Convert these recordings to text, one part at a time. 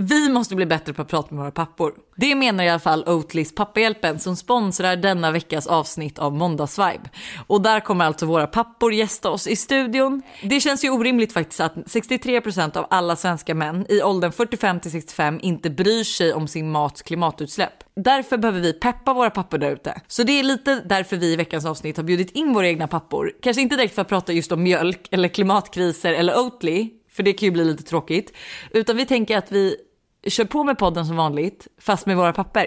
Vi måste bli bättre på att prata med våra pappor. Det menar i alla fall Oatlys Pappahjälpen som sponsrar denna veckas avsnitt av Måndagsvibe. Och där kommer alltså våra pappor gästa oss i studion. Det känns ju orimligt faktiskt att 63% av alla svenska män i åldern 45 till 65 inte bryr sig om sin mats klimatutsläpp. Därför behöver vi peppa våra pappor där ute. Så det är lite därför vi i veckans avsnitt har bjudit in våra egna pappor. Kanske inte direkt för att prata just om mjölk eller klimatkriser eller Oatly, för det kan ju bli lite tråkigt. Utan vi tänker att vi kör på med podden som vanligt, fast med våra papper.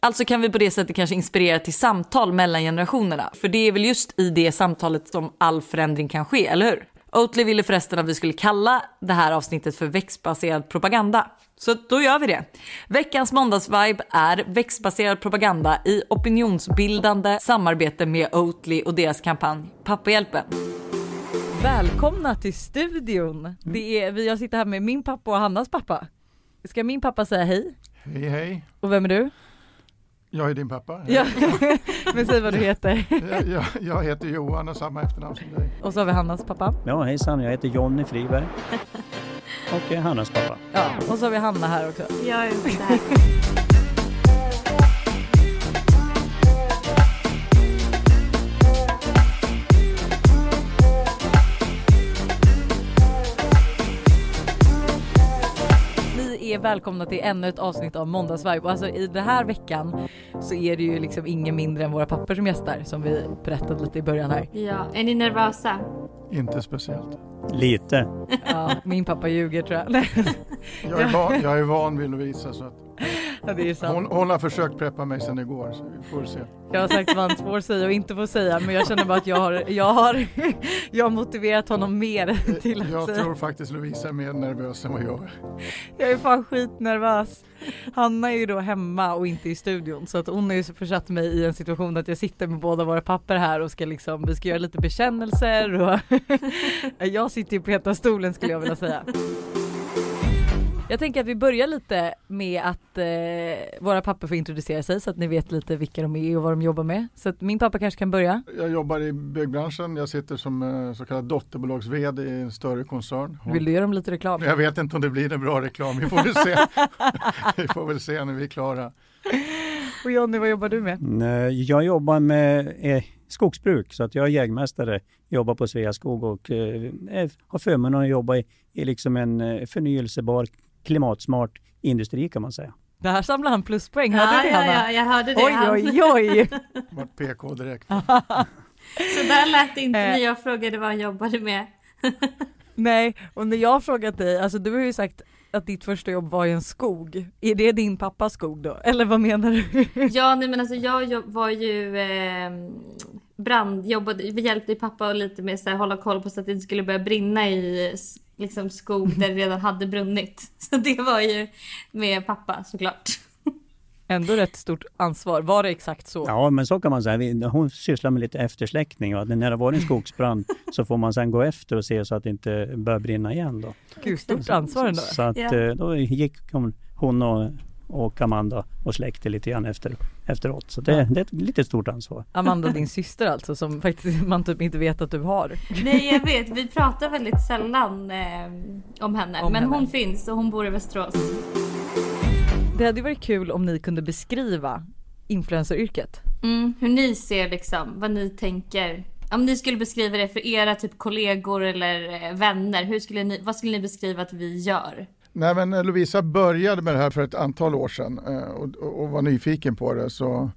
Alltså kan vi på det sättet kanske inspirera till samtal mellan generationerna. För det är väl just i det samtalet som all förändring kan ske, eller hur? Oatly ville förresten att vi skulle kalla det här avsnittet för växtbaserad propaganda. Så då gör vi det. Veckans måndagsvibe är växtbaserad propaganda i opinionsbildande samarbete med Oatly och deras kampanj Pappahjälpen. Välkomna till studion. Det är, jag sitter här med min pappa och Hannas pappa. Ska min pappa säga hej? Hej hej. Och vem är du? Jag är din pappa. Ja, men säg vad du heter. Jag, jag, jag heter Johan och samma efternamn som dig. Och så har vi Hannas pappa. Ja hejsan, jag heter Jonny Friberg. Och är Hannas pappa. Ja, och så har vi Hanna här också. Jag är också är välkomna till ännu ett avsnitt av Måndagsvibe. Alltså i den här veckan så är det ju liksom ingen mindre än våra papper som gästar som vi berättade lite i början här. Ja, är ni nervösa? Inte speciellt. Lite. Ja, min pappa ljuger tror jag. Jag är van, jag är van vid Lovisa så att ja, det är sant. hon, hon har försökt preppa mig sedan igår så vi får se. Jag har sagt vad han får säga och inte får säga men jag känner bara att jag har, jag har, jag har motiverat honom mer till att Jag säga. tror faktiskt Lovisa är mer nervös än vad jag är. Jag är fan skitnervös. Hanna är ju då hemma och inte i studion så att hon har ju försatt mig i en situation att jag sitter med båda våra papper här och ska liksom, vi ska göra lite bekännelser och jag sitter ju på heta stolen skulle jag vilja säga. Jag tänker att vi börjar lite med att eh, våra papper får introducera sig så att ni vet lite vilka de är och vad de jobbar med. Så att min pappa kanske kan börja. Jag jobbar i byggbranschen. Jag sitter som eh, så kallad dotterbolags-VD i en större koncern. Hon- Vill du göra dem lite reklam? Jag vet inte om det blir en bra reklam. Vi får väl se. vi får väl se när vi är klara. Och Jonny, vad jobbar du med? Nej, Jag jobbar med eh, skogsbruk så att jag är jägmästare, jobbar på Sveaskog och eh, har förmånen att jobba i, i liksom en eh, förnyelsebar, klimatsmart industri kan man säga. Det här samlar han pluspoäng, hörde ja, du det ja, Hanna? ja, jag hörde det. Oj, Han- oj, oj! Vart PK direkt. Så där lät det inte Eh. när jag frågade vad han jobbade med. Nej, och när jag har frågat dig, alltså du har ju sagt att ditt första jobb var i en skog. Är det din pappas skog då? Eller vad menar du? Ja, nej men alltså jag var ju eh, brand, jobbade, vi hjälpte pappa och lite med så här, hålla koll på så att det inte skulle börja brinna i liksom skog där det redan hade brunnit. Så det var ju med pappa såklart. Ändå rätt stort ansvar. Var det exakt så? Ja, men så kan man säga. Hon sysslar med lite eftersläckning. Va? När det var en skogsbrand så får man sen gå efter och se så att det inte börjar brinna igen. Då. Gud, stort ansvar ändå. Så att, Ja. eh, då gick hon och, och Amanda och släckte lite grann efter, efteråt. Så det, Ja. det är ett lite stort ansvar. Amanda, din syster alltså, som faktiskt man typ inte vet att du har. Nej jag vet, vi pratar väldigt sällan eh, om henne. Om men henne. hon finns och hon bor i Västerås. Det hade varit kul om ni kunde beskriva influenceryrket. Mm, hur ni ser liksom, vad ni tänker. Om ni skulle beskriva det för era typ kollegor eller eh, vänner, hur skulle ni, vad skulle ni beskriva att vi gör? Nej, men eh, Lovisa började med det här för ett antal år sedan eh, och, och, och var nyfiken på det. Så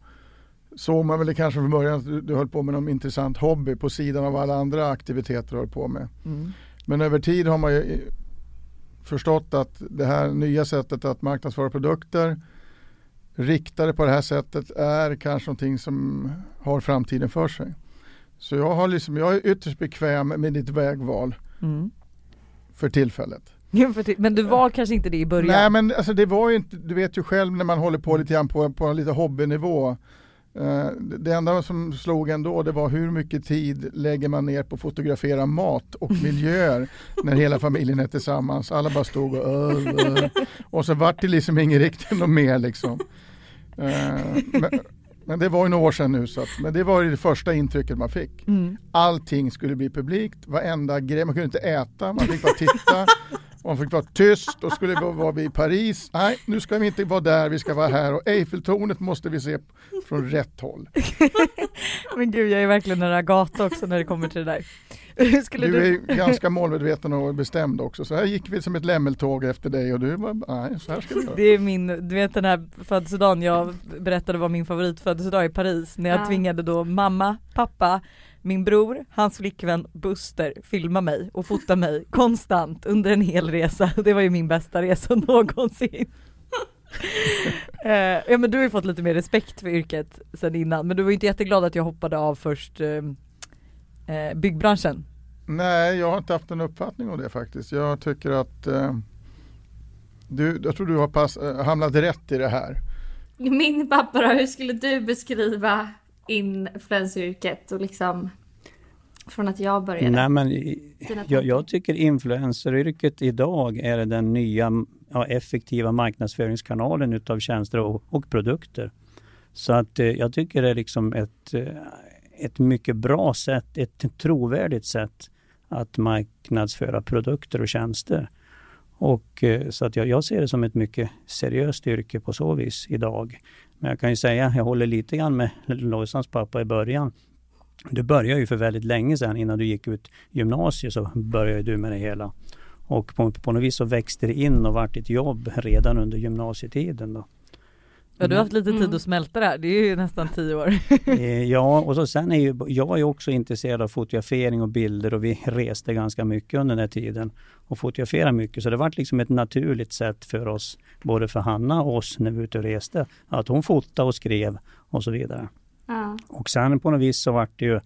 såg man väl kanske från början att du, du höll på med någon intressant hobby på sidan av alla andra aktiviteter du höll på med. Mm. Men över tid har man ju eh, förstått att det här nya sättet att marknadsföra produkter riktade på det här sättet är kanske någonting som har framtiden för sig. Så jag, har liksom, jag är ytterst bekväm med ditt vägval Mm. för tillfället. Men du var kanske inte det i början? Nej men alltså det var ju inte, du vet ju själv när man håller på lite grann på, på lite hobbynivå. Eh, det enda som slog ändå det var hur mycket tid lägger man ner på att fotografera mat och miljöer när hela familjen är tillsammans. Alla bara stod och öh, öh. Och så vart det liksom inget riktigt något mer liksom. Eh, men, men det var ju några år sedan nu så att, men det var ju det första intrycket man fick. Mm. Allting skulle bli publikt, varenda grej, man kunde inte äta, man fick bara titta. Han fick vara tyst och skulle vi vara i Paris. Nej, nu ska vi inte vara där, vi ska vara här och Eiffeltornet måste vi se från rätt håll. Men gud, jag är verkligen en ragata också när det kommer till det där. Skulle du är ganska målmedveten och bestämd också, så här gick vi som ett lämmeltåg efter dig och du bara, nej så här ska vi göra. Det är min, du vet den här födelsedagen jag berättade var min favoritfödelsedag i Paris när jag ja. tvingade då mamma, pappa, min bror, hans flickvän Buster filma mig och fota mig konstant under en hel resa. Det var ju min bästa resa någonsin. uh, ja men du har ju fått lite mer respekt för yrket sen innan men du var ju inte jätteglad att jag hoppade av först uh, uh, byggbranschen. Nej jag har inte haft en uppfattning om det faktiskt. Jag tycker att du, jag tror du har pass, hamnat rätt i det här. Min pappa då, hur skulle du beskriva influenceryrket och liksom från att jag började? Nej, men jag, jag tycker influenceryrket idag är den nya ja, effektiva marknadsföringskanalen utav tjänster och, och produkter. Så att eh, jag tycker det är liksom ett, eh, ett mycket bra sätt, ett trovärdigt sätt att marknadsföra produkter och tjänster. Och, eh, så att jag, jag, ser det som ett mycket seriöst yrke på så vis idag. Men jag kan ju säga, jag håller lite grann med Lojsans pappa i början. Du började ju för väldigt länge sedan, innan du gick ut gymnasiet så började du med det hela. Och på, på något vis så växte det in och vart ett jobb redan under gymnasietiden. Då. Ja du har haft lite tid mm. att smälta det här, det är ju nästan tio år. Eh, ja och så sen är ju, jag är också intresserad av fotografering och bilder och vi reste ganska mycket under den här tiden och fotograferade mycket så det var liksom ett naturligt sätt för oss, både för Hanna och oss när vi var ute och reste, att hon fotade och skrev och så vidare. Ja. Och sen på något vis så vart det ju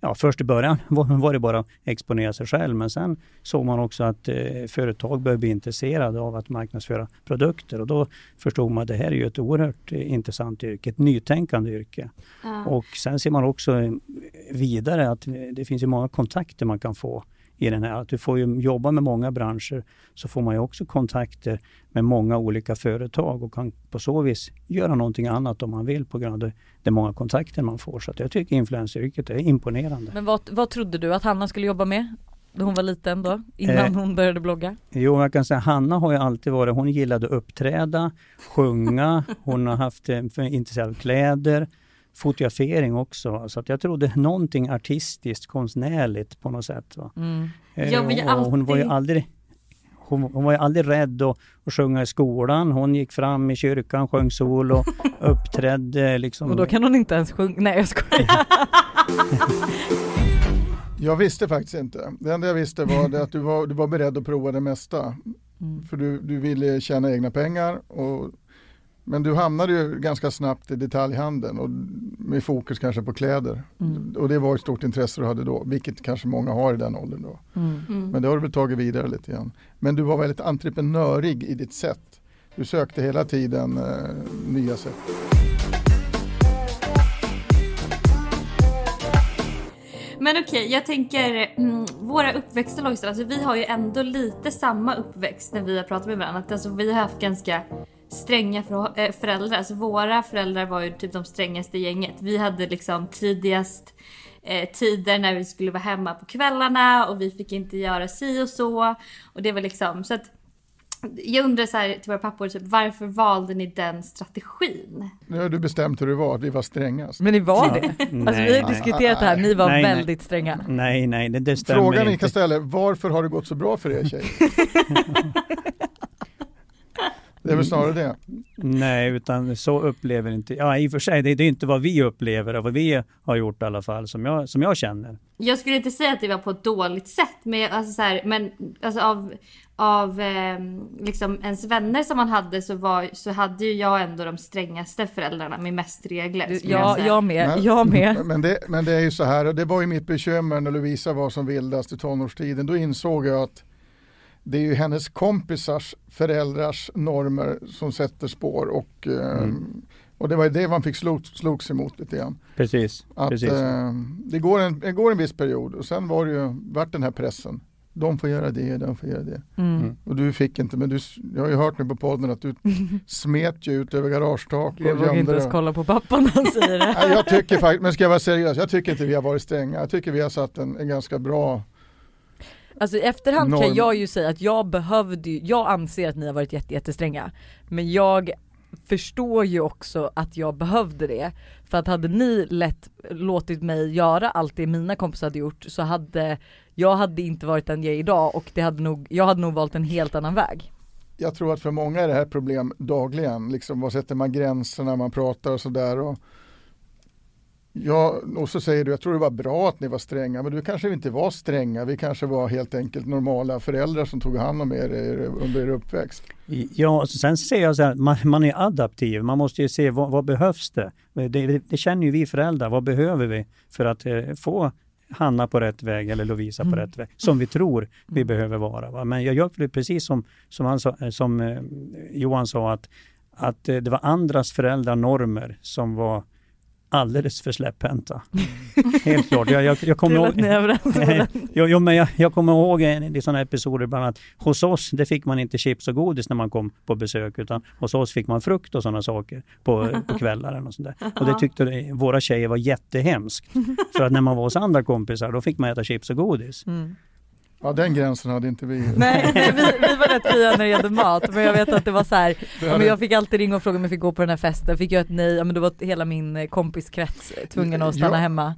Ja, först i början var det bara att exponera sig själv men sen såg man också att eh, företag började bli intresserade av att marknadsföra produkter och då förstod man att det här är ju ett oerhört eh, intressant yrke, ett nytänkande yrke. Ja. Och sen ser man också vidare att det finns ju många kontakter man kan få i den här. Att du får ju jobba med många branscher så får man ju också kontakter med många olika företag och kan på så vis göra någonting annat om man vill på grund av de många kontakter man får. Så jag tycker influenceryrket är imponerande. Men vad, vad trodde du att Hanna skulle jobba med? Då hon var liten då, innan eh, hon började blogga? Jo, jag kan säga Hanna har ju alltid varit, hon gillade att uppträda, sjunga, hon har haft intresserad av kläder, fotografering också. Så att jag trodde någonting artistiskt, konstnärligt på något sätt. Va? Mm. Eh, jag alltid... Hon var ju aldrig hon, hon, var ju aldrig rädd att, att sjunga i skolan. Hon gick fram i kyrkan, sjöng solo, uppträdde liksom. Och då kan hon inte ens sjunga. Nej jag skojar. jag visste faktiskt inte. Det enda jag visste var det att du var, du var beredd att prova det mesta. Mm. För du, du ville tjäna egna pengar och men du hamnade ju ganska snabbt i detaljhandeln och med fokus kanske på kläder. Mm. Och det var ett stort intresse du hade då, vilket kanske många har i den åldern då. Mm. Mm. Men det har du väl tagit vidare lite grann. Men du var väldigt entreprenörig i ditt sätt. Du sökte hela tiden eh, nya sätt. Men okej, okay, jag tänker mm, våra uppväxter Lojsan, alltså vi har ju ändå lite samma uppväxt när vi har pratat med varandra. Alltså vi har haft ganska stränga äh, föräldrar. Alltså våra föräldrar var ju typ de strängaste gänget. Vi hade liksom tidigast eh, tider när vi skulle vara hemma på kvällarna och vi fick inte göra si och så. Och det var liksom så att jag undrar så här till våra pappor, typ, varför valde ni den strategin? Nu har du bestämt hur det var, att vi var strängast. Men ni var det? alltså vi har diskuterat det här, ni var nej, väldigt nej. stränga. Nej, nej, det, det stämmer Frågan inte. ni kan ställa varför har det gått så bra för er tjejer? Det är väl snarare det. Nej, utan så upplever inte, ja i och för sig, det, det är inte vad vi upplever och vad vi har gjort i alla fall, som jag, som jag känner. Jag skulle inte säga att det var på ett dåligt sätt, men, alltså så här, men alltså av, av eh, liksom ens vänner som man hade så, var, så hade ju jag ändå de strängaste föräldrarna med mest regler. Ja, jag, jag med. Men, jag med. Men det, men det är ju så här, och det var ju mitt bekymmer när Lovisa var som vildast i tonårstiden. Då insåg jag att det är ju hennes kompisars föräldrars normer som sätter spår och, eh, mm. och det var ju det man fick slog, slogs emot lite grann. Precis. Att, precis. Eh, det, går en, det går en viss period och sen var det ju, vart den här pressen. De får göra det, de får göra det. Mm. mm. Och du fick inte, men du, jag har ju hört nu på podden att du smet ju ut över garagetak Jag vågar inte ens kolla på pappa när han säger det. Nej, jag tycker faktiskt, men ska jag vara seriös, jag tycker inte vi har varit stränga. Jag tycker vi har satt en, en ganska bra Alltså i efterhand Norm. kan jag ju säga att jag behövde ju, jag anser att ni har varit jätte, jättestränga. Men jag förstår ju också att jag behövde det. För att hade ni lätt låtit mig göra allt det mina kompisar hade gjort så hade jag hade inte varit den jag är idag och det hade nog, jag hade nog valt en helt annan väg. Jag tror att för många är det här problem dagligen. Liksom, var sätter man gränser när man pratar och sådär. Och, ja, och så säger du, jag tror det var bra att ni var stränga, men du kanske inte var stränga. Vi kanske var helt enkelt normala föräldrar som tog hand om er, er under er uppväxt. Ja, sen ser jag så här, man, man är adaptiv. Man måste ju se vad, vad behövs det? Det, det? det känner ju vi föräldrar. Vad behöver vi för att eh, få Hanna på rätt väg eller Lovisa på rätt väg, som vi tror vi behöver vara. Va? Men jag gör precis som, som, han sa, som eh, Johan sa, att, att eh, det var andras föräldranormer som var alldeles för släpphänta. Helt klart. Jag, jag, jag kommer ihåg, jo, jo, men jag, jag kommer ihåg en, i sådana episoder bland annat. Hos oss, det fick man inte chips och godis när man kom på besök utan hos oss fick man frukt och sådana saker på, på kvällarna och sånt där. Och det tyckte våra tjejer var jättehemskt. För att när man var hos andra kompisar då fick man äta chips och godis. Mm. Ja, den gränsen hade inte vi. Nej, nej vi, vi var rätt fria när det gällde mat men jag vet att det var så här, ja, men jag fick alltid ringa och fråga om jag fick gå på den här festen, fick jag ett nej, ja men då var hela min eh, kompiskrets tvungen att stanna Ja. hemma.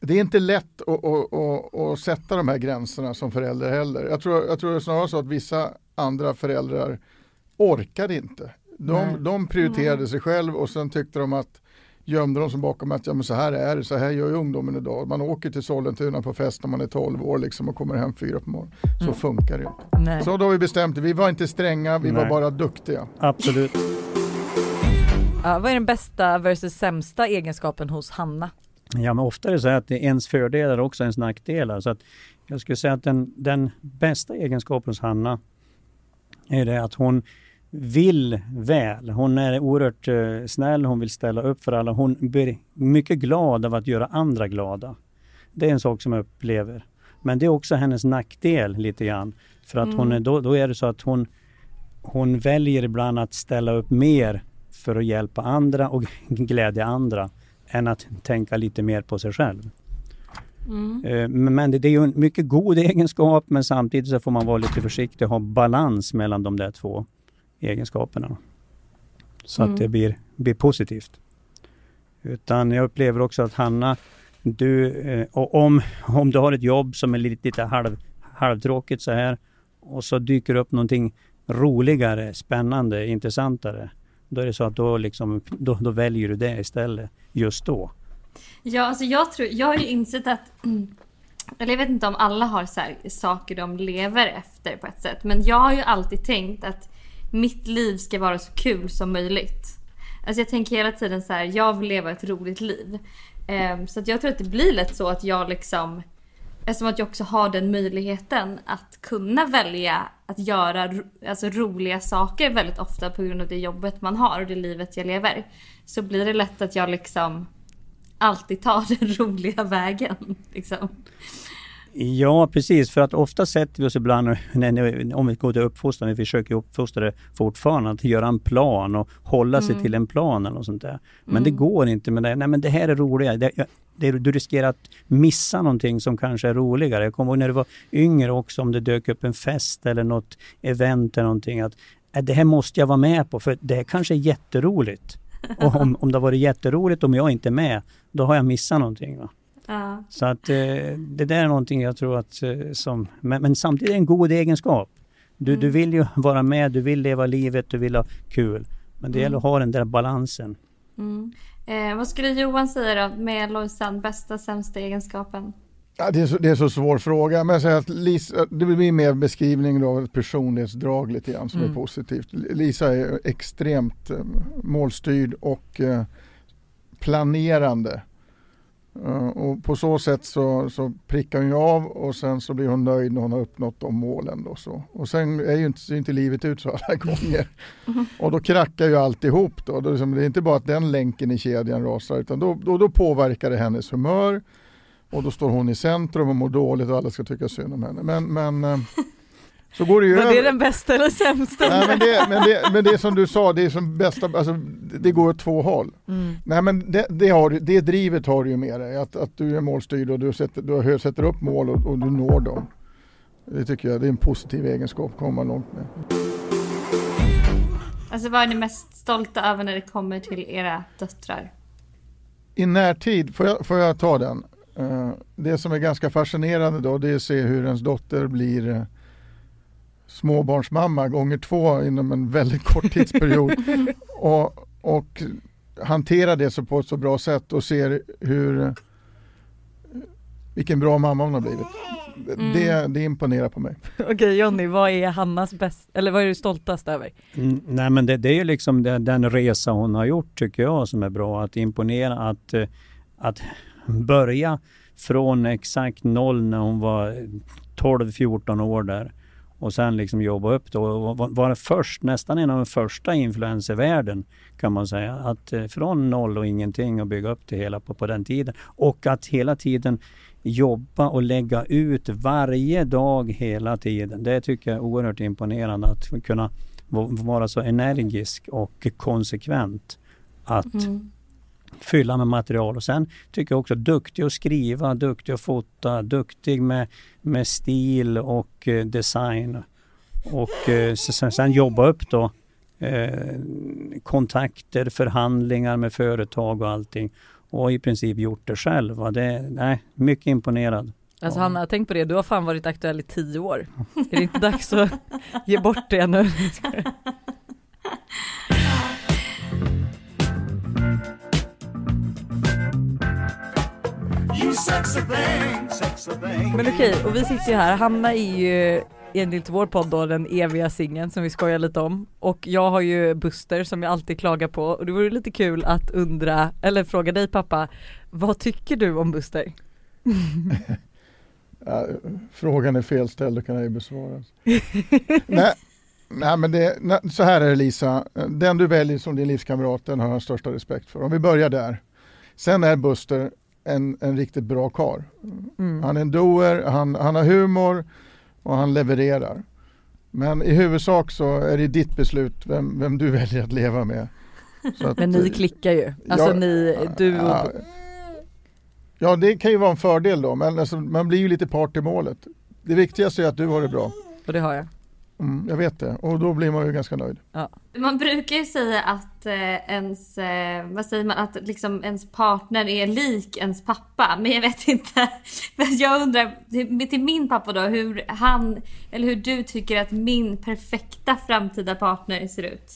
Det är inte lätt att, att, att, att sätta de här gränserna som förälder heller. Jag tror, jag tror snarare så att vissa andra föräldrar orkade inte. De, de prioriterade sig själv och sen tyckte de att gömde de sig bakom att ja, men så här är det, så här gör ju ungdomen idag. Man åker till Sollentuna på fest när man är 12 år liksom och kommer hem fyra på morgonen. Så Mm. funkar det inte. Nej. Så då har vi bestämt det. Vi var inte stränga, vi var Nej. bara duktiga. Absolut. Ja, vad är den bästa versus sämsta egenskapen hos Hanna? Ja, men ofta är det så här att det är ens fördelar och också ens nackdelar. Så att jag skulle säga att den, den bästa egenskapen hos Hanna är det att hon vill väl. Hon är oerhört eh, snäll, hon vill ställa upp för alla. Hon blir mycket glad av att göra andra glada. Det är en sak som jag upplever. Men det är också hennes nackdel lite grann. För att hon är, då, då är det så att hon, hon väljer ibland att ställa upp mer för att hjälpa andra och glädja andra än att tänka lite mer på sig själv. Eh, Men det det är ju en mycket god egenskap men samtidigt så får man vara lite försiktig och ha balans mellan de där två egenskaperna. Så Mm. att det blir, blir positivt. Utan jag upplever också att Hanna, du, eh, och om, om du har ett jobb som är lite, lite halv, halvtråkigt så här och så dyker upp någonting roligare, spännande, intressantare. Då är det så att då, liksom, då, då väljer du det istället just då. Ja, alltså jag tror, jag har ju insett att, eller jag vet inte om alla har så här saker de lever efter på ett sätt. Men jag har ju alltid tänkt att mitt liv ska vara så kul som möjligt. Alltså jag tänker hela tiden så här, jag vill leva ett roligt liv. Ehm, så att jag tror att det blir lätt så att jag liksom, eftersom att jag också har den möjligheten att kunna välja att göra ro- alltså, roliga saker väldigt ofta på grund av det jobbet man har och det livet jag lever. Så blir det lätt att jag liksom alltid tar den roliga vägen. Liksom. Ja, precis. För att ofta sätter vi oss ibland, om vi går till uppfostran, vi försöker uppfostra det fortfarande, att göra en plan och hålla sig till en plan eller något sånt där. Men det går inte med det. Nej, men det här är roligare. Det, det, du riskerar att missa någonting som kanske är roligare. Jag kommer ihåg när du var yngre också, om det dök upp en fest eller något event eller någonting, att äh, det här måste jag vara med på, för det här kanske är jätteroligt. Och om, om det har varit jätteroligt, om jag inte är med, då har jag missat någonting. Va? Ja. Så att eh, det där är någonting jag tror att eh, som, men, men samtidigt är det en god egenskap. Du, du vill ju vara med, du vill leva livet, du vill ha kul. Men det gäller att ha den där balansen. Mm. Eh, vad skulle Johan säga då med Lojsan, bästa sämsta egenskapen? Ja, det, är så, det är så svår fråga, men jag säger att Lisa, det blir mer beskrivning då av ett personlighetsdrag lite grann som är Mm. positivt. Lisa är extremt eh, målstyrd och planerande. Eh, och på så sätt så, så prickar hon ju av och sen så blir hon nöjd när hon har uppnått de målen. Då så. Och sen är ju inte, ser inte livet ut så alla gånger. Och då krackar ju alltihop. Då. Är det är inte bara att den länken i kedjan rasar utan då, då, då påverkar det hennes humör. Och då står hon i centrum och mår dåligt och alla ska tycka synd om henne. Men, men eh, så går det ju Var det över. den bästa eller sämsta? Nej, men, det, men, det, men det som du sa, det är som bästa, alltså, det går åt två håll. Mm. Nej men det, det, har, det drivet har du ju med dig, att, att du är målstyrd och du sätter, du har- sätter upp mål och, och du når dem. Det tycker jag det är en positiv egenskap att komma långt med. Alltså vad är ni mest stolta över när det kommer till era döttrar? I närtid, får jag, får jag ta den? Eh, det som är ganska fascinerande då det är att se hur ens dotter blir eh, småbarnsmamma gånger två inom en väldigt kort tidsperiod. och, och hantera det så på ett så bra sätt och ser hur vilken bra mamma hon har blivit. Mm. Det, det imponerar på mig. Okej Jonny, vad är Hannas bäst, eller vad är du stoltast över? Mm, nej men det, det är ju liksom den, den resa hon har gjort tycker jag som är bra. Att imponera, att, eh, att börja från exakt noll när hon var 12-14 år där och sen liksom jobba upp det och vara först, nästan en av de första influencervärlden kan man säga. Att eh, från noll och ingenting och bygga upp det hela på, på den tiden. Och att hela tiden jobba och lägga ut varje dag hela tiden. Det tycker jag är oerhört imponerande att kunna vara så energisk och konsekvent. Att mm fylla med material och sen tycker jag också duktig att skriva, duktig att fota, duktig med, med stil och eh, design. Och eh, sen, sen jobba upp då eh, kontakter, förhandlingar med företag och allting och i princip gjort det själv. Det, nej, mycket imponerad. Alltså Hanna, tänk på det, du har fan varit aktuell i tio år. Är det inte dags att ge bort det nu? Men okej, och vi sitter ju här, Hanna är ju enligt vår podd då den eviga singeln som vi skojar lite om. Och jag har ju Buster som jag alltid klagar på och det vore lite kul att undra, eller fråga dig pappa, vad tycker du om Buster? ja, frågan är felställd, det kan jag ju besvara. nej, nej men det, nej, så här är det Lisa, den du väljer som din livskamrat den har jag största respekt för. Om vi börjar där. Sen är Buster en, en riktigt bra kar. Mm. Han är en doer, han, han har humor, och han levererar. Men i huvudsak så är det ditt beslut vem, vem du väljer att leva med. Att, Men ni klickar ju, alltså ja, ni, du och... Ja, ja, det kan ju vara en fördel då, men alltså, man blir ju lite part i målet. Det viktigaste är att du har det bra. Och det har jag. Mm, jag vet det och då blir man ju ganska nöjd. Ja. Man brukar ju säga att eh, ens, eh, vad säger man, att liksom ens partner är lik ens pappa. Men jag vet inte. jag undrar till, till min pappa då hur han, eller hur du tycker att min perfekta framtida partner ser ut.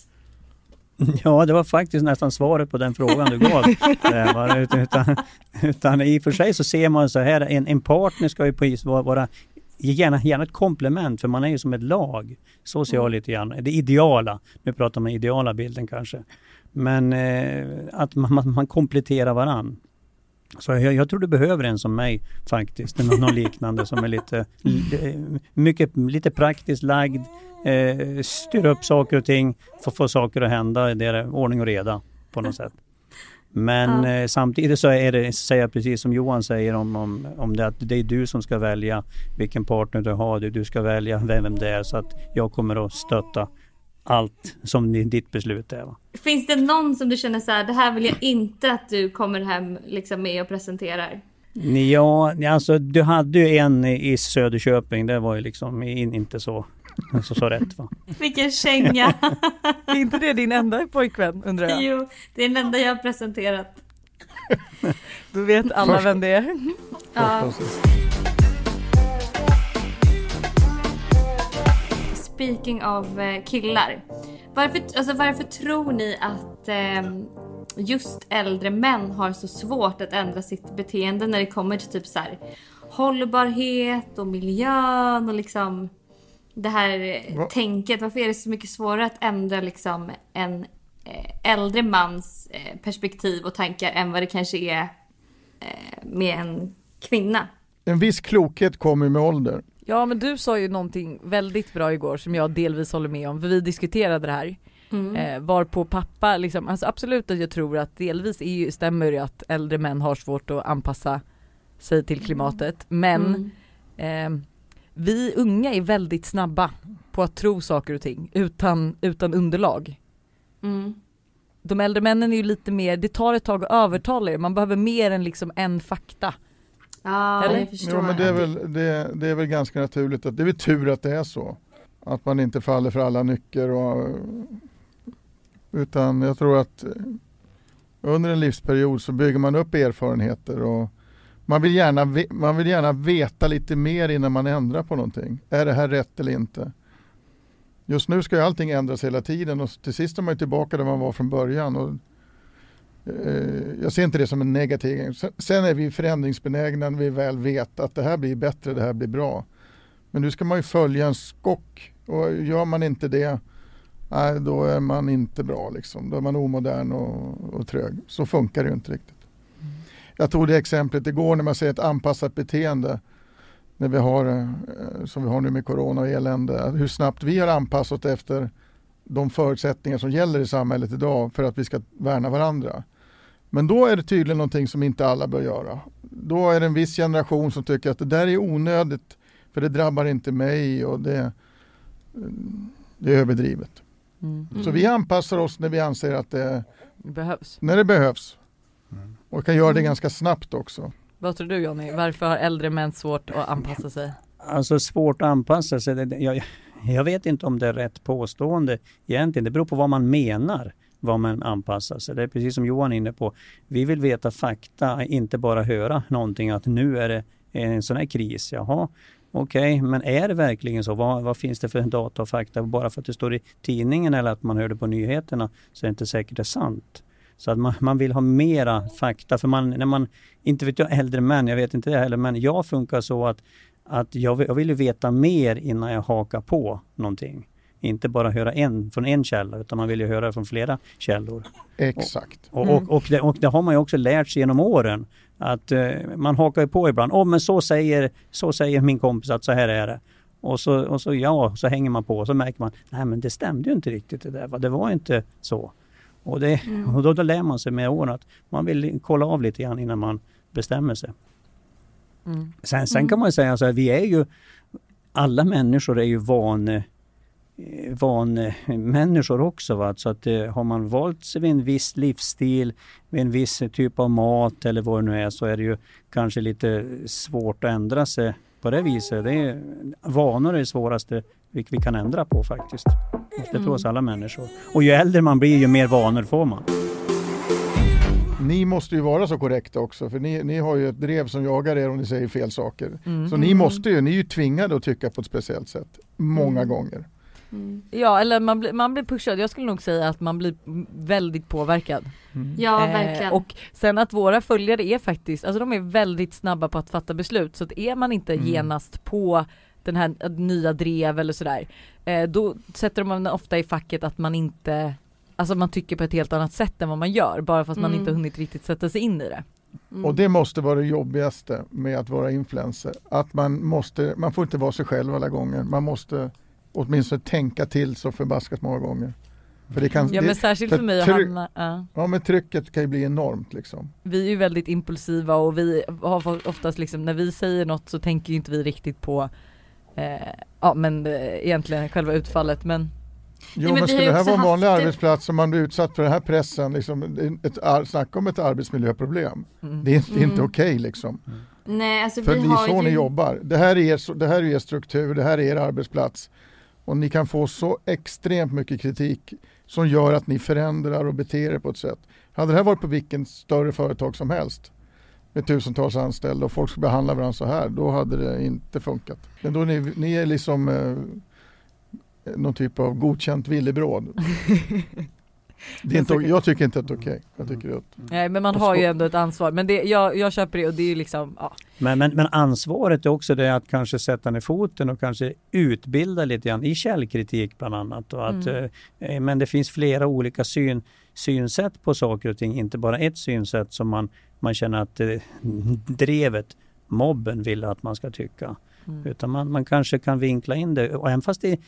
Ja, det var faktiskt nästan svaret på den frågan du gav. utan, utan i och för sig så ser man så här, en, en partner ska ju vara gärna, gärna ett komplement för man är ju som ett lag. Så ser jag mm. lite grann. Det ideala, nu pratar man ideala bilden kanske. Men eh, att man, man, kompletterar varann. Så jag, jag, tror du behöver en som mig faktiskt, någon liknande som är lite, mycket, lite praktiskt lagd, eh, styr upp saker och ting, får få saker att hända, det är ordning och reda på något sätt. Men ja. eh, samtidigt så är det, säger jag precis som Johan säger om, om, om det att det är du som ska välja vilken partner du har, du, du ska välja vem det är så att jag kommer att stötta allt som ditt beslut är. Va? Finns det någon som du känner så här, det här vill jag inte att du kommer hem liksom med och presenterar? Ja, alltså du hade ju en i Söderköping, det var ju liksom inte så så, så rätt va? Vilken känga! är inte det din enda pojkvän undrar jag? Jo, det är den enda jag har presenterat. Då vet alla Först. vem det är. Ja. Speaking av eh, killar. Varför, alltså varför tror ni att eh, just äldre män har så svårt att ändra sitt beteende när det kommer till typ så här, hållbarhet och miljön och liksom det här Va? tänket. Varför är det så mycket svårare att ändra liksom en eh, äldre mans eh, perspektiv och tankar än vad det kanske är eh, med en kvinna? En viss klokhet kommer med ålder. Ja men du sa ju någonting väldigt bra igår som jag delvis håller med om, för vi diskuterade det här. Mm. Eh, varpå pappa, liksom, alltså absolut att jag tror att delvis är ju, stämmer det att äldre män har svårt att anpassa sig till klimatet, men mm. eh, vi unga är väldigt snabba på att tro saker och ting utan, utan underlag. Mm. De äldre männen är ju lite mer, det tar ett tag att övertala er, man behöver mer än liksom en fakta. Ja, Eller? jag förstår. Jo, men det är, väl, det, det är väl ganska naturligt. Att, det är väl tur att det är så. Att man inte faller för alla nycker. Och, utan jag tror att under en livsperiod så bygger man upp erfarenheter. Och man, vill gärna, man vill gärna veta lite mer innan man ändrar på någonting. Är det här rätt eller inte? Just nu ska ju allting ändras hela tiden och till sist är man ju tillbaka där man var från början. Och, eh, jag ser inte det som en negativ grej. Sen- Sen är vi förändringsbenägna när vi väl vet att det här blir bättre, det här blir bra. Men nu ska man ju följa en skock och gör man inte det, nej, då är man inte bra. Liksom. Då är man omodern och, och trög. Så funkar det ju inte riktigt. Jag tog det exemplet igår när man ser ett anpassat beteende när vi har, eh, som vi har nu med corona och elände, hur snabbt vi har anpassat efter de förutsättningar som gäller i samhället idag för att vi ska värna varandra. Men då är det tydligen någonting som inte alla bör göra. Då är det en viss generation som tycker att det där är onödigt för det drabbar inte mig och det, det är överdrivet. Mm. Så vi anpassar oss när vi anser att det, Det behövs. när det behövs. Och kan göra det ganska snabbt också. Vad tror du Jonny? Varför har äldre män svårt att anpassa sig? Alltså svårt att anpassa sig. Det- Jag, jag vet inte om det är rätt påstående egentligen. Det beror på vad man menar vad man anpassar sig. Det är precis som Johan är inne på. Vi vill veta fakta, inte bara höra någonting att nu är det en sån här kris. Jaha, okej, men är det verkligen så? Vad, vad finns det för data och fakta? Bara för att det står i tidningen eller att man hör det på nyheterna så är det inte säkert det är sant. Så att man, man vill ha mera fakta. För man, när man, inte vet jag äldre män, jag vet inte det heller, men jag funkar så att, att jag, vill, jag vill ju veta mer innan jag hakar på någonting. Inte bara höra en från en källa, utan man vill ju höra från flera källor. Exakt. Och, och, och, det, och det har man ju också lärt sig genom åren. Att eh, man hakar ju på ibland. Åh, men så säger, så säger min kompis att så här är det. Och så, och så ja, så hänger man på och så märker man, nej men det stämde ju inte riktigt det där. va. Det var inte så. Och, det, och då, då lär man sig med åren att man vill kolla av lite grann innan man bestämmer sig. Mm. Sen, sen kan man säga så här, vi är ju, alla människor är ju van, van människor också. Va? Så att eh, har man valt sig vid en viss livsstil, med en viss typ av mat eller vad det nu är, så är det ju kanske lite svårt att ändra sig på det viset. Det är, vanor är det svåraste vi, vi kan ändra på faktiskt. Det tror jag alla människor. Och ju äldre man blir, ju mer vanor får man. Ni måste ju vara så korrekta också för ni, ni har ju ett drev som jagar er om ni säger fel saker. Mm. Så ni måste ju, ni är ju tvingade att tycka på ett speciellt sätt. Många Mm. gånger. Ja eller man blir, man blir pushad, jag skulle nog säga att man blir väldigt påverkad. Ja, Eh, verkligen. och sen att våra följare är faktiskt, alltså de är väldigt snabba på att fatta beslut så att är man inte Mm. genast på den här nya drev eller sådär, eh, då sätter man ofta i facket att man inte, alltså man tycker på ett helt annat sätt än vad man gör bara för att man Mm. inte hunnit riktigt sätta sig in i det. Mm. Och det måste vara det jobbigaste med att vara influencer. Att man måste, man får inte vara sig själv alla gånger. Man måste åtminstone tänka till så förbaskat många gånger. För det kan, Ja men det, särskilt för för mig och Hanna, ja. ja, men trycket kan ju bli enormt liksom. vi är ju väldigt impulsiva och vi har oftast liksom när vi säger något så tänker ju inte vi riktigt på ja men eh, egentligen själva utfallet men Jo, men men, skulle det här vara en vanlig haft det- arbetsplats och man blir utsatt för den här pressen, liksom, ett, snacka om ett arbetsmiljöproblem. mm. Det är, inte- är inte Mm. okej liksom. Nej, alltså För vi det är har så ju... ni jobbar. Det här, är er, det här är er struktur, det här är er arbetsplats. Och ni kan få så extremt mycket kritik som gör att ni förändrar och beter er på ett sätt. Hade det här varit på vilken större företag som helst med tusentals anställda och folk skulle behandla varandra så här, då hade det inte funkat. Men då är ni, ni är liksom eh, någon typ av godkänt villebråd. Det är inte, jag tycker inte att det är okej. Jag tycker att Nej men man har ju ändå ett ansvar men det, jag, jag köper det och det är ju liksom, ja. Men, men, men ansvaret är också det att kanske sätta ner foten och kanske utbilda lite grann i källkritik bland annat. Och att, Mm. eh, men det finns flera olika syn, synsätt på saker och ting, inte bara ett synsätt som man, man känner att eh, drevet, mobben vill att man ska tycka. Mm. Utan man, man kanske kan vinkla in det, och även fast det är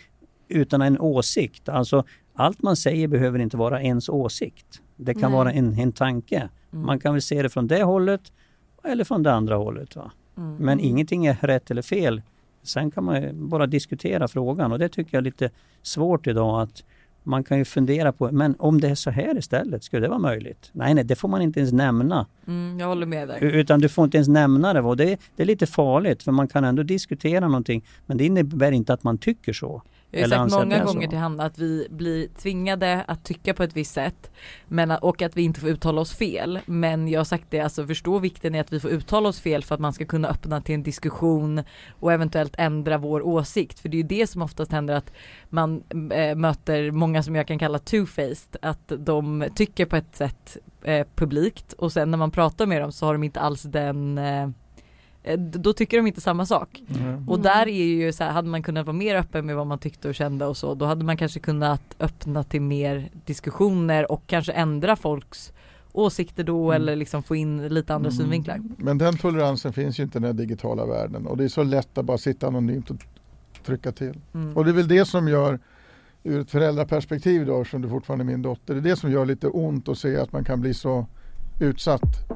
utan en åsikt. Alltså allt man säger behöver inte vara ens åsikt. Det kan Nej. vara en, en tanke. Mm. Man kan väl se det från det hållet eller från det andra hållet. Va? Mm. Men ingenting är rätt eller fel. Sen kan man bara diskutera frågan och det tycker jag är lite svårt idag att man kan ju fundera på, men om det är så här istället, skulle det vara möjligt? Nej, nej, det får man inte ens nämna. Mm, jag håller med där. Utan du får inte ens nämna det och det, det är lite farligt för man kan ändå diskutera någonting men det innebär inte att man tycker så. Jag har sagt många gånger så. till Hanna att vi blir tvingade att tycka på ett visst sätt men, och att vi inte får uttala oss fel. Men jag har sagt det, alltså förstå vikten i att vi får uttala oss fel för att man ska kunna öppna till en diskussion och eventuellt ändra vår åsikt. För det är ju det som oftast händer att man äh, möter många som jag kan kalla two-faced, att de tycker på ett sätt eh, publikt och sen när man pratar med dem så har de inte alls den eh, då tycker de inte samma sak. Mm. Och där är ju så här, hade man kunnat vara mer öppen med vad man tyckte och kände och så, då hade man kanske kunnat öppna till mer diskussioner och kanske ändra folks åsikter då Mm. eller liksom få in lite andra Mm. synvinklar. Men den toleransen finns ju inte i den här digitala världen och det är så lätt att bara sitta anonymt och trycka till. Mm. Och det är väl det som gör ur ett föräldraperspektiv då, som du fortfarande är min dotter, det är det som gör lite ont att se att man kan bli så utsatt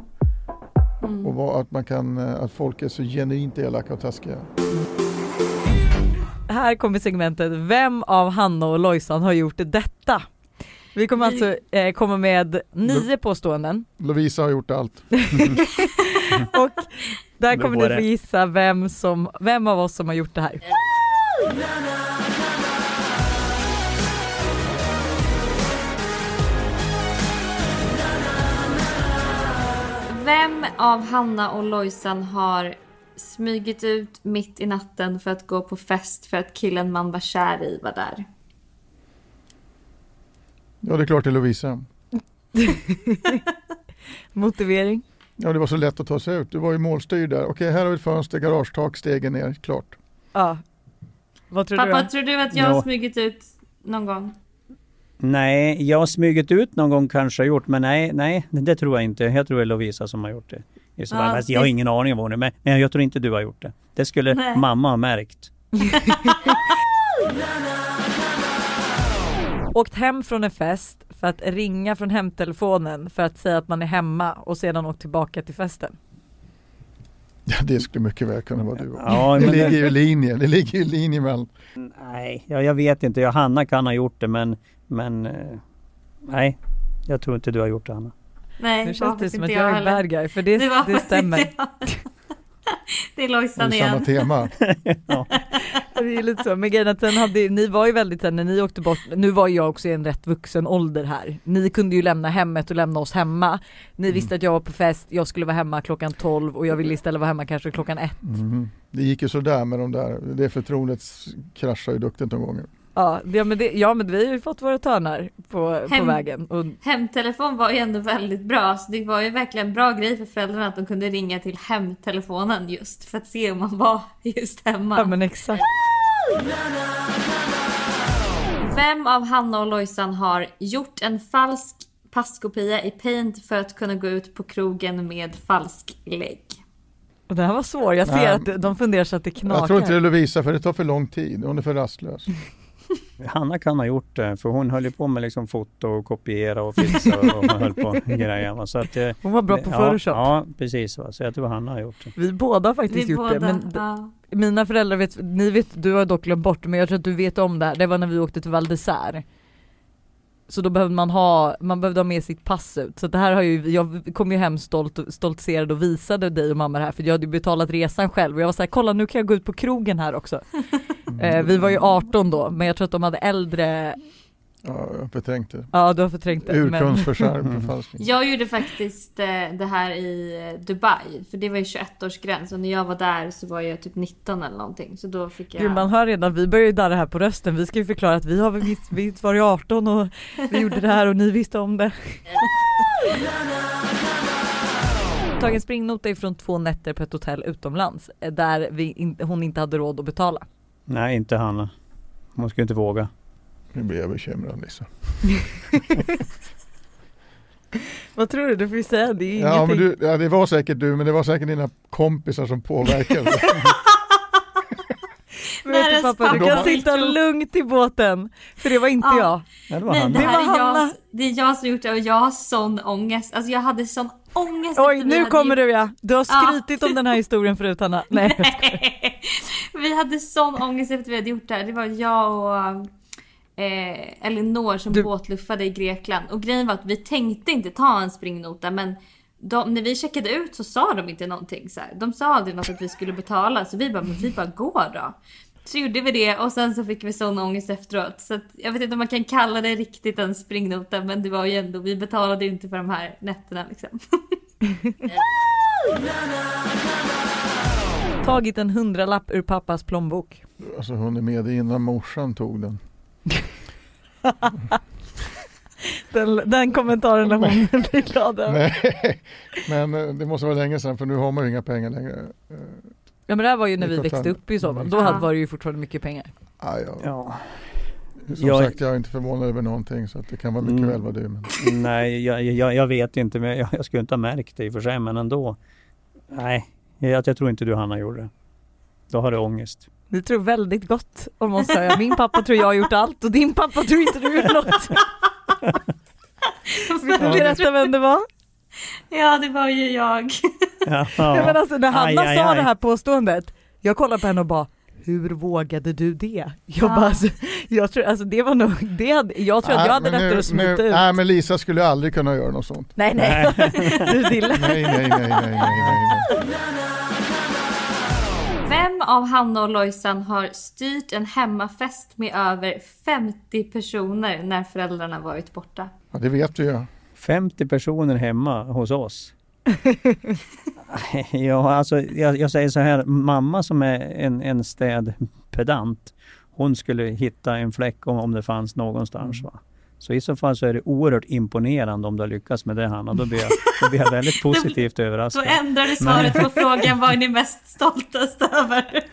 Mm. och vad- att, man kan, eh, att folk är så genuint elaka och taskiga. Här kommer segmentet Vem av Hanna och Lojsan har gjort detta? Vi kommer alltså eh, komma med nio påståenden Lovisa har gjort allt. och där kommer ni få det. gissa vem, som, vem av oss som har gjort det här. Vem av Hanna och Lojsan har smugit ut mitt i natten för att gå på fest för att killen man var kär i var där? Ja, det är klart det är Lovisa. Motivering? Ja, det var så lätt att ta sig ut. Du var ju målstyrd där. Okej, här har vi ett fönster, garagetak, stegen ner, klart. Ja. Vad tror Pappa, du? tror du att jag har Ja. smugit ut någon gång? Nej, jag har smugit ut någon gång kanske har gjort, men nej, nej, det tror jag inte. Jag tror det är Lovisa som har gjort det. I så. Ja, jag har ingen aning om vad hon är, men men jag tror inte du har gjort det. Det skulle Nej. mamma ha märkt. Åkt hem från en fest för att ringa från hemtelefonen för att säga att man är hemma och sedan åkt tillbaka till festen. Ja, det skulle mycket väl kunna vara du. Ja, det ligger det, ju i linje. Det ligger ju i linje med nej, ja, jag vet inte. Ja, Hanna kan ha gjort det, men, men eh, nej, jag tror inte du har gjort det, Hanna. Nej, Nu känns det som att jag är heller. bad guy för det, Det var det stämmer. Det är Lojsan är samma igen. tema. Det är lite så, men grejen att sen hade, ni var ju väldigt sen när ni åkte bort, nu var jag också i en rätt vuxen ålder här. Ni kunde ju lämna hemmet och lämna oss hemma. Ni visste att jag var på fest, jag skulle vara hemma klockan 12 och jag ville istället vara hemma kanske klockan ett. Mhm. Det gick ju sådär med de där. Det förtroendet kraschar ju duktigt någon gånger. Ja, det, men det, ja men vi har ju fått våra törnar på, på Hem- vägen. Och, Hemtelefon var ju ändå väldigt bra, så det var ju verkligen en bra grej för föräldrarna att de kunde ringa till hemtelefonen just för att se om man var just hemma. ja men exakt. Vem av Hanna och Lojsan har gjort en falsk passkopia i Paint för att kunna gå ut på krogen med falsk lägg? Och det här var svår, jag ser Nej. att de funderar så att det knakar. Jag tror inte det är Lovisa för det tar för lång tid. Hon är för rastlös. Hanna kan ha gjort det, för hon höll ju på med liksom foto och kopiera och fixa och höll på grejer. Så att, eh, Hon var bra på ja, Photoshop. Ja, precis. Va. Så jag tror Hanna har gjort det. Vi båda har faktiskt Vi gjort det. båda, Men d- ja. mina föräldrar vet, ni vet, du har dock glömt bort det, men jag tror att du vet om det här. Det var när vi åkte till Val d'Isère. Så då behövde man ha, man behövde ha med sitt pass ut. Så det här har ju, jag kom ju hem stolt, stoltserad och visade dig och mamma det här för jag hade ju betalat resan själv och jag var såhär, kolla nu kan jag gå ut på krogen här också. Eh, vi var ju 18 då, men jag tror att de hade äldre, Ja, jag har förträngt det. ja du har förträngt det. Men, Urkundsförfalskning. Jag gjorde faktiskt eh, det här i eh, Dubai, för det var ju 21-årsgräns och när jag var där så var jag typ 19 eller någonting. Så då fick jag... Gud, man hör redan, vi börjar ju darra här på rösten. Vi ska ju förklara att vi har visst, visst varit 18 och vi gjorde det här och ni visste om det. Tagit en springnota ifrån två nätter på ett hotell utomlands eh, där vi in, hon inte hade råd att betala. Nej, inte Hanna. Hon skulle inte våga. Nu blir jag bekymrad Lisa. Vad tror du? Du får ju säga det är Ja, men du, ja, det var säkert du, men det var säkert dina kompisar som påverkade. Du, Världens pappa, kan sitta lugnt i båten. För det var inte Ja. jag. Ja, det var Nej, Hanna. det, Det här var är jag, det är jag som gjort det och jag har sån ångest. Alltså jag hade sån ångest. Oj, nu kommer gjort- du ja. Du har Ja. skrytit om den här historien förut Hanna. Nej. skojar. vi hade sån ångest efter att vi hade gjort det här. Det var jag och eh, Elinor som Du- båtluffade i Grekland. Och grejen var att vi tänkte inte ta en springnota men de, när vi checkade ut så sa de inte någonting så här. De sa aldrig något att vi skulle betala så vi bara, men vi bara går då. Så gjorde vi det och sen så fick vi sån ångest efteråt. Så att, jag vet inte om man kan kalla det riktigt en springnota men det var ju ändå, vi betalade ju inte för de här nätterna liksom. Tagit en hundralapp ur pappas plånbok. Alltså hon är med innan morsan tog den. Den, den kommentaren är hon blir glad över. Nej, men eh, det måste vara länge sedan för nu har man ju inga pengar längre. Ja men det här var ju när vi växte upp i så fall. Då Ja. hade var det ju fortfarande mycket pengar. ah, ja. Ja. Som Jag- sagt, jag är inte förvånad över någonting så att det kan vara mycket Mm. väl vad du men. Nej, jag, jag, jag vet inte, men jag, jag skulle inte ha märkt det i och för sig, men ändå. Nej, jag, jag tror inte du Hanna gjorde det. Då har du ångest. Ni tror väldigt gott om oss här. Min pappa tror jag har gjort allt och din pappa tror inte du har gjort något. Vill du berätta vem det var? ja det var ju jag. Ja, Ja. men alltså när Hanna Aj, aj, sa aj. det här påståendet, jag kollade på henne och bara hur vågade du det? Jag Ja. bara, alltså, jag tror, alltså det var nog, det hade, jag tror att jag hade men lättare att smita nu, ut. Nej men Lisa skulle aldrig kunna göra något sånt. Nej nej, du. Nej, nej, nej, nej, nej, nej. Vem av Hanna och Lojsan har styrt en hemmafest med över 50 personer när föräldrarna varit borta? Ja, det vet vi ju. 50 personer hemma hos oss. ja, alltså jag, jag säger så här, mamma som är en, en städpedant, hon skulle hitta en fläck om, om det fanns någonstans. Va? Så i så fall så är det oerhört imponerande om du har lyckats med det Hanna. Då blir jag, då blir jag väldigt positivt Då överraskad. ändrar du svaret på frågan vad är ni mest stoltast över?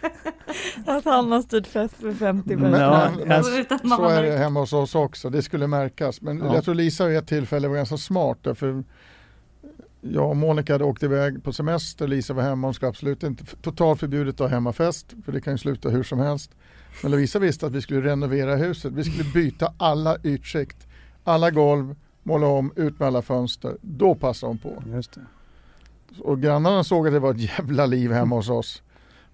Att han har styrt fest med 50 Men, personer. Ja, jag- så är var- det hemma hos oss också. Det skulle märkas. Men Ja. jag tror Lisa vid ett tillfälle var ganska smart. Därför jag och Monica hade åkt iväg på semester. Lisa var hemma. Hon skulle absolut inte totalt förbjudet att ha hemmafest. För det kan ju sluta hur som helst. Men Lovisa visste att vi skulle renovera huset. Vi skulle byta alla ytskikt. Alla golv, måla om, ut med alla fönster. Då passade hon på. Just det. Och grannarna såg att det var ett jävla liv hemma hos oss.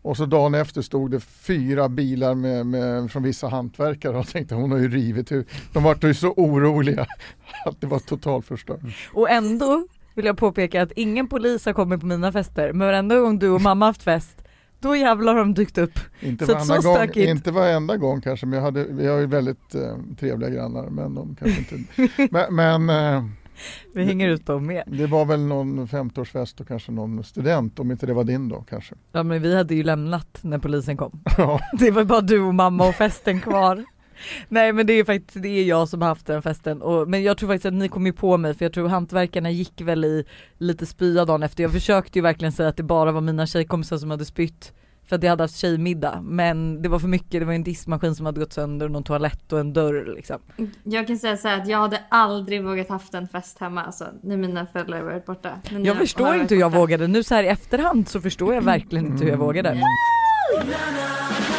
Och så dagen efter stod det fyra bilar med, med, från vissa hantverkare och tänkte hon har ju rivit hus. De var ju så oroliga att det var totalt förstört. Och ändå vill jag påpeka att ingen polis har kommit på mina fester, men varenda gång du och mamma haft fest, då jävlar har de dykt upp. Inte Så varenda så gång, inte varenda gång kanske, men jag hade, vi har ju väldigt eh, trevliga grannar. Men de kanske inte... men men eh, Vi hänger ut dem med. det var väl någon 50-årsfest och kanske någon student, om inte det var din då kanske. Ja men vi hade ju lämnat när polisen kom. Ja. Det var bara du och mamma och festen kvar. Nej men det är faktiskt det är jag som har haft den festen och, men jag tror faktiskt att ni kom ju på mig för jag tror hantverkarna gick väl i lite spya dagen efter. Jag försökte ju verkligen säga att det bara var mina tjejkompisar som hade spytt för att jag hade haft tjejmiddag men det var för mycket, det var en diskmaskin som hade gått sönder och någon toalett och en dörr liksom. Jag kan säga så här att jag hade aldrig vågat haft en fest hemma alltså, när mina föräldrar varit borta. Men Jag förstår inte hur jag borta. vågade, nu så här i efterhand så förstår jag verkligen inte hur jag vågade. Var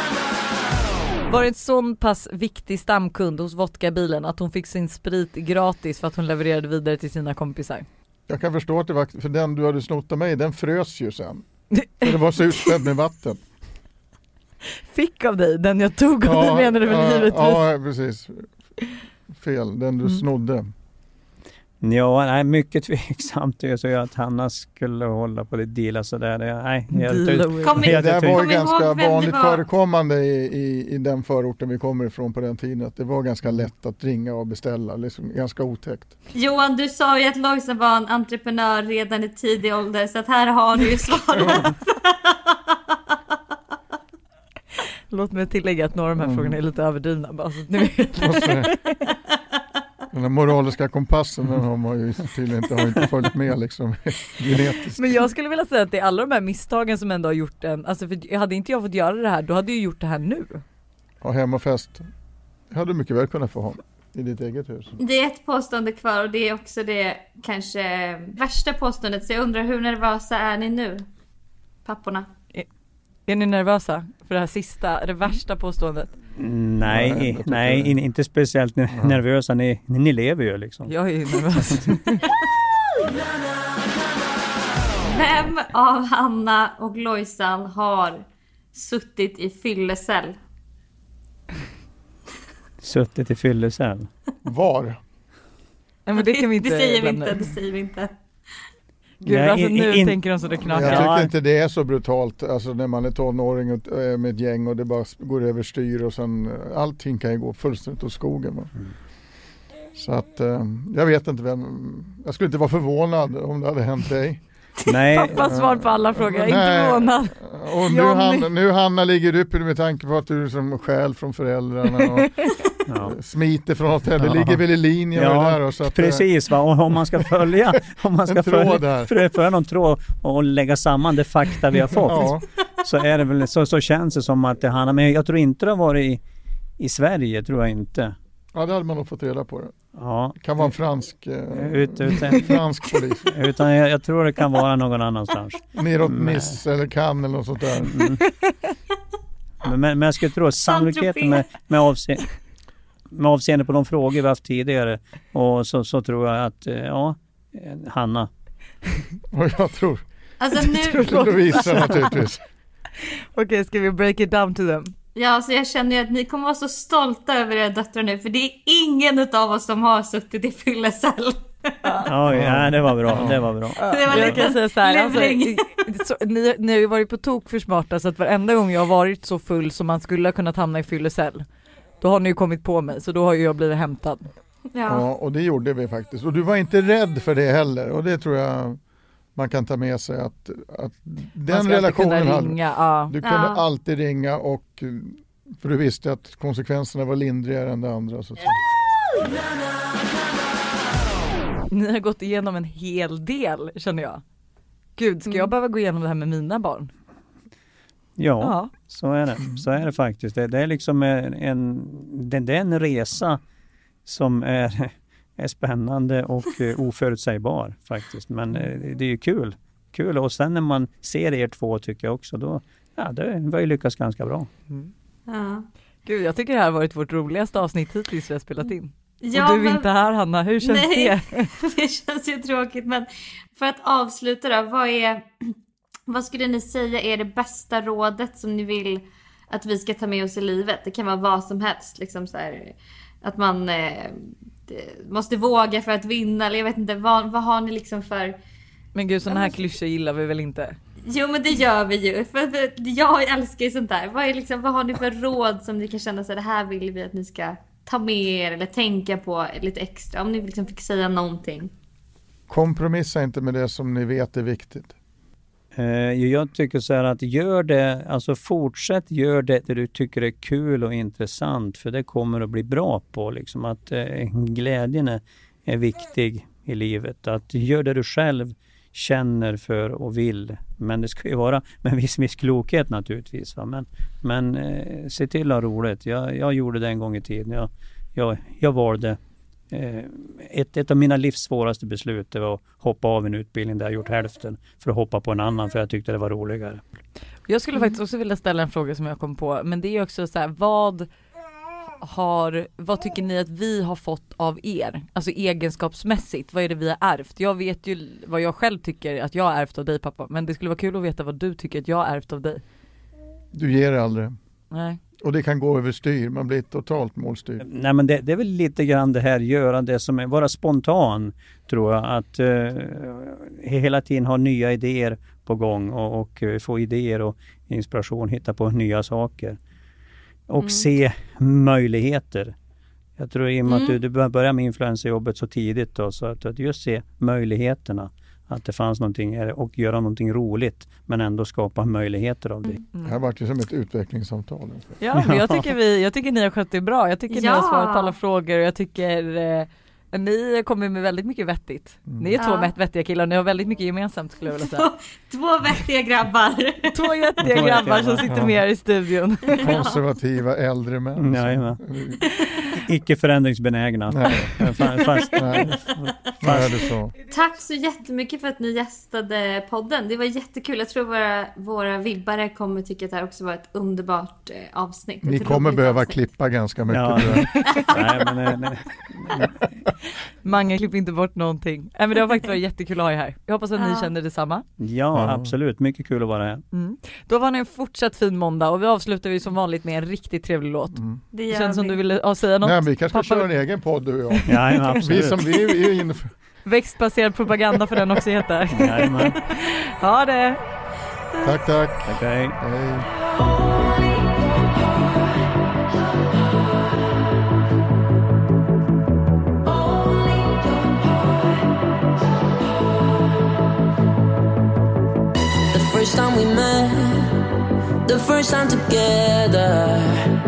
det en sån pass viktig stamkund hos vodkabilen att hon fick sin sprit gratis för att hon levererade vidare till sina kompisar? Jag kan förstå att det var, för den du hade snott av mig, den frös ju sen. För det var så utspädd med vatten. Fick av dig, den jag tog av dig menar du väl ja, givetvis? Ja, precis. Fel, den du Mm. snodde. Ja, nej, mycket tveksamt tycker jag att Hanna skulle hålla på det deala sådär. Det- Nej, jag, Deal Kom Det där var ju ganska vanligt var. förekommande i, i, i den förorten vi kommer ifrån på den tiden. Att det var ganska lätt att ringa och beställa, liksom ganska otäckt. Johan du sa ju att Lojsan var en entreprenör redan i tidig ålder så att här har du ju svaret. Låt mig tillägga att några av de här Mm. frågorna är lite överdrivna bara så att ni vet. Och Den här moraliska kompassen den har man ju tydligen inte, har inte följt med liksom genetiskt. Men jag skulle vilja säga att det är alla de här misstagen som ändå har gjort en, alltså för hade inte jag fått göra det här då hade jag gjort det här nu. Ha hemmafest. Hade du mycket väl kunnat få ha i ditt eget hus. Det är ett påstående kvar och det är också det kanske värsta påståendet så jag undrar hur nervösa är ni nu? Papporna? Är ni nervösa för det här sista, det värsta påståendet? Nej, Nej, nej, in- inte speciellt ne- nervösa. Ni, ni lever ju liksom. Jag är ju nervös. Vem av Hanna och Lojsan har suttit i fyllecell? Suttit i fyllecell. Var? Nej, men det kan vi inte Det säger vi inte, det säger vi inte. Gud, Nej, alltså nu in- tänker de så det Jag knakar. Ja. tycker inte det är så brutalt, alltså när man är tonåring och är med ett gäng och det bara går över styr och sen eh, allting kan ju gå fullständigt åt skogen. Va? Mm. Så att eh, jag vet inte vem, jag skulle inte vara förvånad om det hade hänt dig. Nej, Pappas svar på alla frågor, jag Nej. inte förvånad. Och nu. Hanna, nu Hanna ligger du uppe med tanke på att du är som skäl från föräldrarna och ja. smiter från hotellet. Det Ja. ligger väl i linje med Ja, det där. Och så att, eh, Precis, va? och om man ska följa, om man ska följa, för, för någon tråd och lägga samman det fakta vi har fått, Ja, så är det väl, så, så känns det som att det handlar, men jag tror inte det har varit i, i Sverige, tror jag inte. ja, det hade man nog fått reda på. Det Ja, kan vara en fransk, eh, ut, ut, fransk polis. utan jag, jag tror det kan vara någon annanstans. Neråt. Nice eller Cannes eller något sånt där. Mm. Men, men, jag skulle tro sannolikheten med, med, avse, med avseende på de frågor vi haft tidigare och så, så tror jag att, eh, ja, eh, Hanna. Och jag tror Alltså nu, Lovisa naturligtvis. Okej, ska vi break it down to them? ja så jag känner ju att ni kommer vara så stolta över era döttrar nu för det är ingen utav oss som har suttit i fyllecell. Ja, ja, det var bra, det var bra. Det var jag lite kan säga så här, alltså, så, ni, ni har ju varit på tok för smarta så att varenda gång jag har varit så full som man skulle ha kunnat hamna i fyllecell, då har ni ju kommit på mig så då har ju jag blivit hämtad. Ja. Ja, och det gjorde vi faktiskt. Och du var inte rädd för det heller. Och det tror jag man kan ta med sig att, att den relationen kunna hade, ja. du kunde Ja. alltid ringa och för du visste att konsekvenserna var lindrigare än det andra. Så. Ni har gått igenom en hel del känner jag. Gud, ska jag Mm. behöva gå igenom det här med mina barn? Ja, Ja. så är det. Så är det faktiskt. Det, det är liksom en, en, det, det är en resa som är, är spännande och eh, oförutsägbar faktiskt. Men eh, det är ju kul. Kul och sen när man ser er två tycker jag också, då ja, det har ju lyckats ganska bra. Ja. Gud, jag tycker det här har varit vårt roligaste avsnitt hittills vi har spelat in. Ja, och du är men- inte här Hanna, hur känns Nej. det? det känns ju tråkigt men för att avsluta då, vad är, vad skulle ni säga är det bästa rådet som ni vill att vi ska ta med oss i livet? Det kan vara vad som helst, liksom så här, att man eh, måste våga för att vinna eller jag vet inte, vad, vad har ni liksom för Men gud sådana här klyschor gillar vi väl inte? Jo men det gör vi ju, för, för jag älskar ju sånt där. Vad, är liksom, vad har ni för råd som ni kan känna så här, det här vill vi att ni ska ta med er eller tänka på lite extra? Om ni liksom fick säga någonting. Kompromissa inte med det som ni vet är viktigt. Eh, jag tycker så här att gör det, alltså fortsätt gör det det du tycker är kul och intressant för det kommer att bli bra på liksom att eh, glädjen är, är viktig i livet. Att gör det du själv känner för och vill. Men det ska ju vara med viss, viss klokhet naturligtvis. Va? Men, men eh, se till att ha roligt. Jag, jag gjorde det en gång i tiden. Jag, jag, jag valde ett, ett av mina livs svåraste beslut det var att hoppa av en utbildning där jag gjort hälften för att hoppa på en annan för jag tyckte det var roligare. Jag skulle faktiskt också vilja ställa en fråga som jag kom på, men det är också så här, vad har, vad tycker ni att vi har fått av er? Alltså egenskapsmässigt, vad är det vi har ärvt? Jag vet ju vad jag själv tycker att jag har ärvt av dig pappa, men det skulle vara kul att veta vad du tycker att jag har ärvt av dig. Du ger aldrig. Nej. Och det kan gå överstyr, man blir totalt målstyrd. Nej men det, det är väl lite grann det här göra det som är, vara spontan tror jag. Att eh, hela tiden ha nya idéer på gång och, och eh, få idéer och inspiration, hitta på nya saker. Och Mm. se möjligheter. Jag tror i och med att Mm. du, du började med influencerjobbet så tidigt då, så att, att just se möjligheterna. Att det fanns någonting och göra någonting roligt men ändå skapa möjligheter av det. Det här vart ju som ett utvecklingssamtal. Ja, men jag tycker, vi, jag tycker ni har skött det bra. Jag tycker ni har Ja. svarat på alla frågor och jag tycker eh, ni kommer med väldigt mycket vettigt. Ni är två Ja. vettiga killar och ni har väldigt mycket gemensamt skulle jag vilja säga. Två, två vettiga grabbar. Två vettiga grabbar som sitter med här i studion. Konservativa äldre män. Jajamän. Icke förändringsbenägna. Nej, Fast, nej. Så? Tack så jättemycket för att ni gästade podden. Det var jättekul. Jag tror våra, våra vibbare kommer tycka att det här också var ett underbart eh, avsnitt. Ni kommer behöva avsnitt. klippa ganska mycket. Ja. nej, men, eh, nej, nej. Mange klipp inte bort någonting. Nej men det har faktiskt varit jättekul att ha er här. Jag hoppas att ni Ja. känner detsamma. Ja, Ja. absolut. Mycket kul att vara här. Mm. Då var ni en fortsatt fin måndag och vi avslutar ju som vanligt med en riktigt trevlig låt. Mm. Det Det känns som vi. du ville ja, säga något? Nej, Men vi kanske ska köra en egen podd du och jag. Ja, Vi som vi är för... Växtbaserad propaganda för den också heter. Jajamän. Ha det! Tack, tack. Tack, hej. Hej. The first time we met, the first time together.